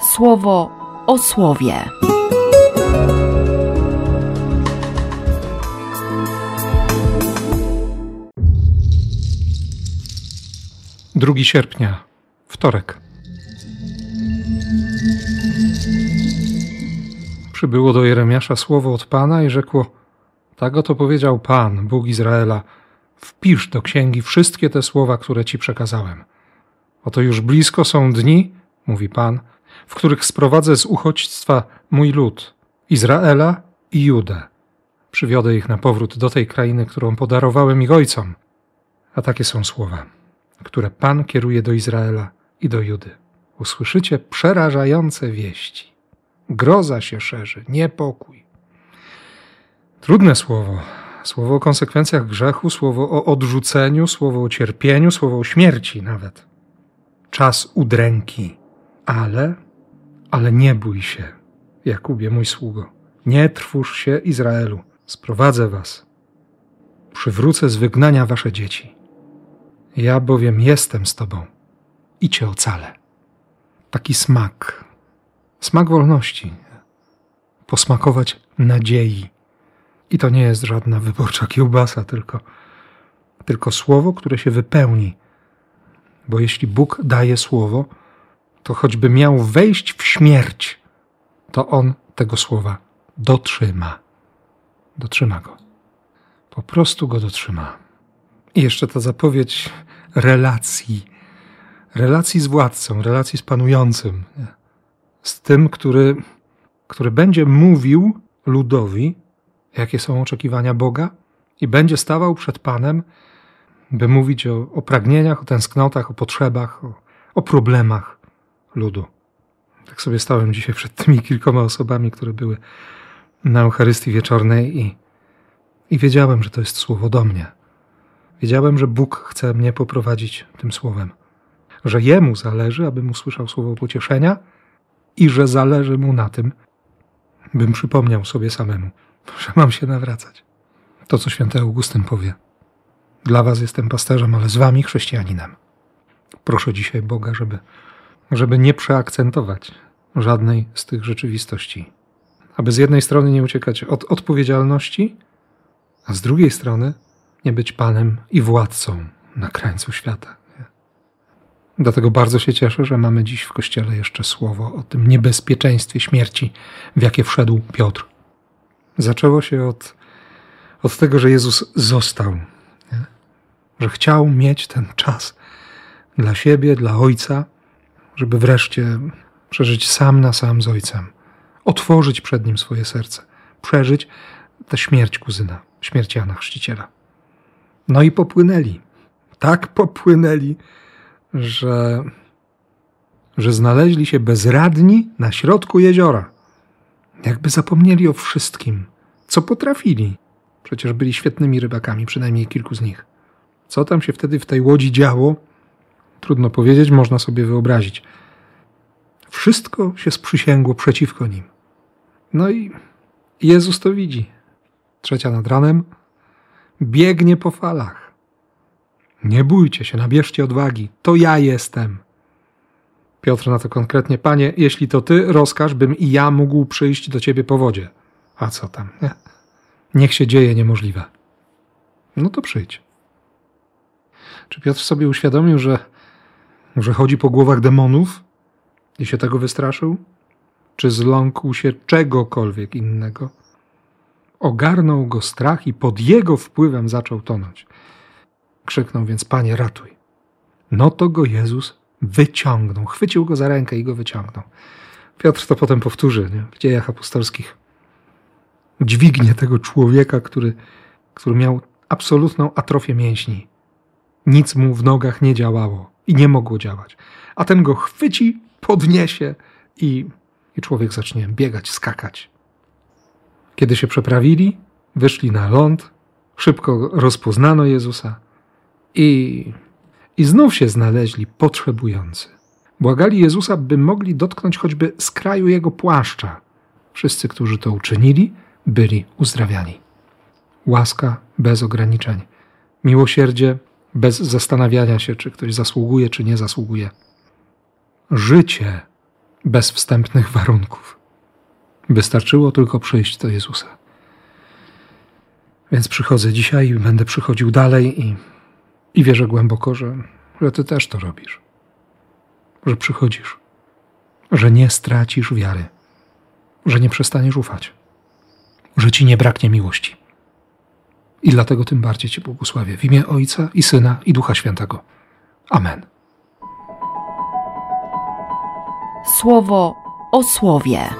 słowo o słowie. Drugi sierpnia, wtorek. Przybyło do Jeremiasza słowo od Pana i rzekło: Tak oto powiedział Pan, Bóg Izraela: Wpisz do księgi wszystkie te słowa, które ci przekazałem. Oto już blisko są dni, mówi Pan, w których sprowadzę z uchodźstwa mój lud, Izraela i Judę. Przywiodę ich na powrót do tej krainy, którą podarowałem ich ojcom. A takie są słowa, które Pan kieruje do Izraela i do Judy. Usłyszycie przerażające wieści. Groza się szerzy, niepokój. Trudne słowo. Słowo o konsekwencjach grzechu, słowo o odrzuceniu, słowo o cierpieniu, słowo o śmierci nawet. Czas udręki. Ale, ale nie bój się, Jakubie, mój sługo. Nie trwóż się, Izraelu. Sprowadzę was. Przywrócę z wygnania wasze dzieci. Ja bowiem jestem z tobą i cię ocalę. Taki smak, smak wolności, posmakować nadziei. I to nie jest żadna wyborcza kiełbasa, tylko, tylko słowo, które się wypełni. Bo jeśli Bóg daje słowo, to choćby miał wejść w śmierć, to on tego słowa dotrzyma. Dotrzyma go. Po prostu go dotrzyma. I jeszcze ta zapowiedź relacji. Relacji z władcą, relacji z panującym. Z tym, który, który będzie mówił ludowi, jakie są oczekiwania Boga, i będzie stawał przed Panem, by mówić o, o pragnieniach, o tęsknotach, o potrzebach, o, o problemach ludu. Tak sobie stałem dzisiaj przed tymi kilkoma osobami, które były na Eucharystii Wieczornej i, i wiedziałem, że to jest słowo do mnie. Wiedziałem, że Bóg chce mnie poprowadzić tym słowem, że Jemu zależy, abym usłyszał słowo pocieszenia i że zależy Mu na tym, bym przypomniał sobie samemu, że mam się nawracać. To, co święty Augustyn powie. Dla was jestem pasterzem, ale z wami chrześcijaninem. Proszę dzisiaj Boga, żeby, żeby nie przeakcentować żadnej z tych rzeczywistości. Aby z jednej strony nie uciekać od odpowiedzialności, a z drugiej strony nie być panem i władcą na krańcu świata. Dlatego bardzo się cieszę, że mamy dziś w kościele jeszcze słowo o tym niebezpieczeństwie śmierci, w jakie wszedł Piotr. Zaczęło się od, od tego, że Jezus został, nie? że chciał mieć ten czas dla siebie, dla Ojca, żeby wreszcie przeżyć sam na sam z Ojcem, otworzyć przed Nim swoje serce, przeżyć tę śmierć kuzyna, śmierć Jana Chrzciciela. No i popłynęli. Tak popłynęli, że, że znaleźli się bezradni na środku jeziora. Jakby zapomnieli o wszystkim, co potrafili. Przecież byli świetnymi rybakami, przynajmniej kilku z nich. Co tam się wtedy w tej łodzi działo, trudno powiedzieć, można sobie wyobrazić. Wszystko się sprzysięgło przeciwko nim. No i Jezus to widzi. Trzecia nad ranem biegnie po falach. Nie bójcie się, nabierzcie odwagi, to ja jestem. Piotr na to konkretnie, panie, jeśli to ty, rozkaż, bym i ja mógł przyjść do ciebie po wodzie. A co tam, nie? Niech się dzieje niemożliwe. No to przyjdź. Czy Piotr sobie uświadomił, że, że chodzi po głowach demonów i się tego wystraszył? Czy zląkł się czegokolwiek innego? Ogarnął go strach i pod jego wpływem zaczął tonąć. Krzyknął więc: Panie, ratuj. No to go Jezus wyciągnął, chwycił go za rękę i go wyciągnął. Piotr to potem powtórzy nie? w dziejach apostolskich. Dźwignie tego człowieka, który, który miał absolutną atrofię mięśni. Nic mu w nogach nie działało i nie mogło działać. A ten go chwyci, podniesie i, i człowiek zacznie biegać, skakać. Kiedy się przeprawili, wyszli na ląd, szybko rozpoznano Jezusa i, i znów się znaleźli potrzebujący. Błagali Jezusa, by mogli dotknąć choćby skraju jego płaszcza. Wszyscy, którzy to uczynili, byli uzdrawiani. Łaska bez ograniczeń, miłosierdzie bez zastanawiania się, czy ktoś zasługuje, czy nie zasługuje. Życie bez wstępnych warunków. Wystarczyło tylko przyjść do Jezusa. Więc przychodzę dzisiaj i będę przychodził dalej i, i wierzę głęboko, że, że Ty też to robisz. Że przychodzisz, że nie stracisz wiary, że nie przestaniesz ufać, że Ci nie braknie miłości. I dlatego tym bardziej Cię błogosławię w imię Ojca i Syna i Ducha Świętego. Amen. Słowo o słowie.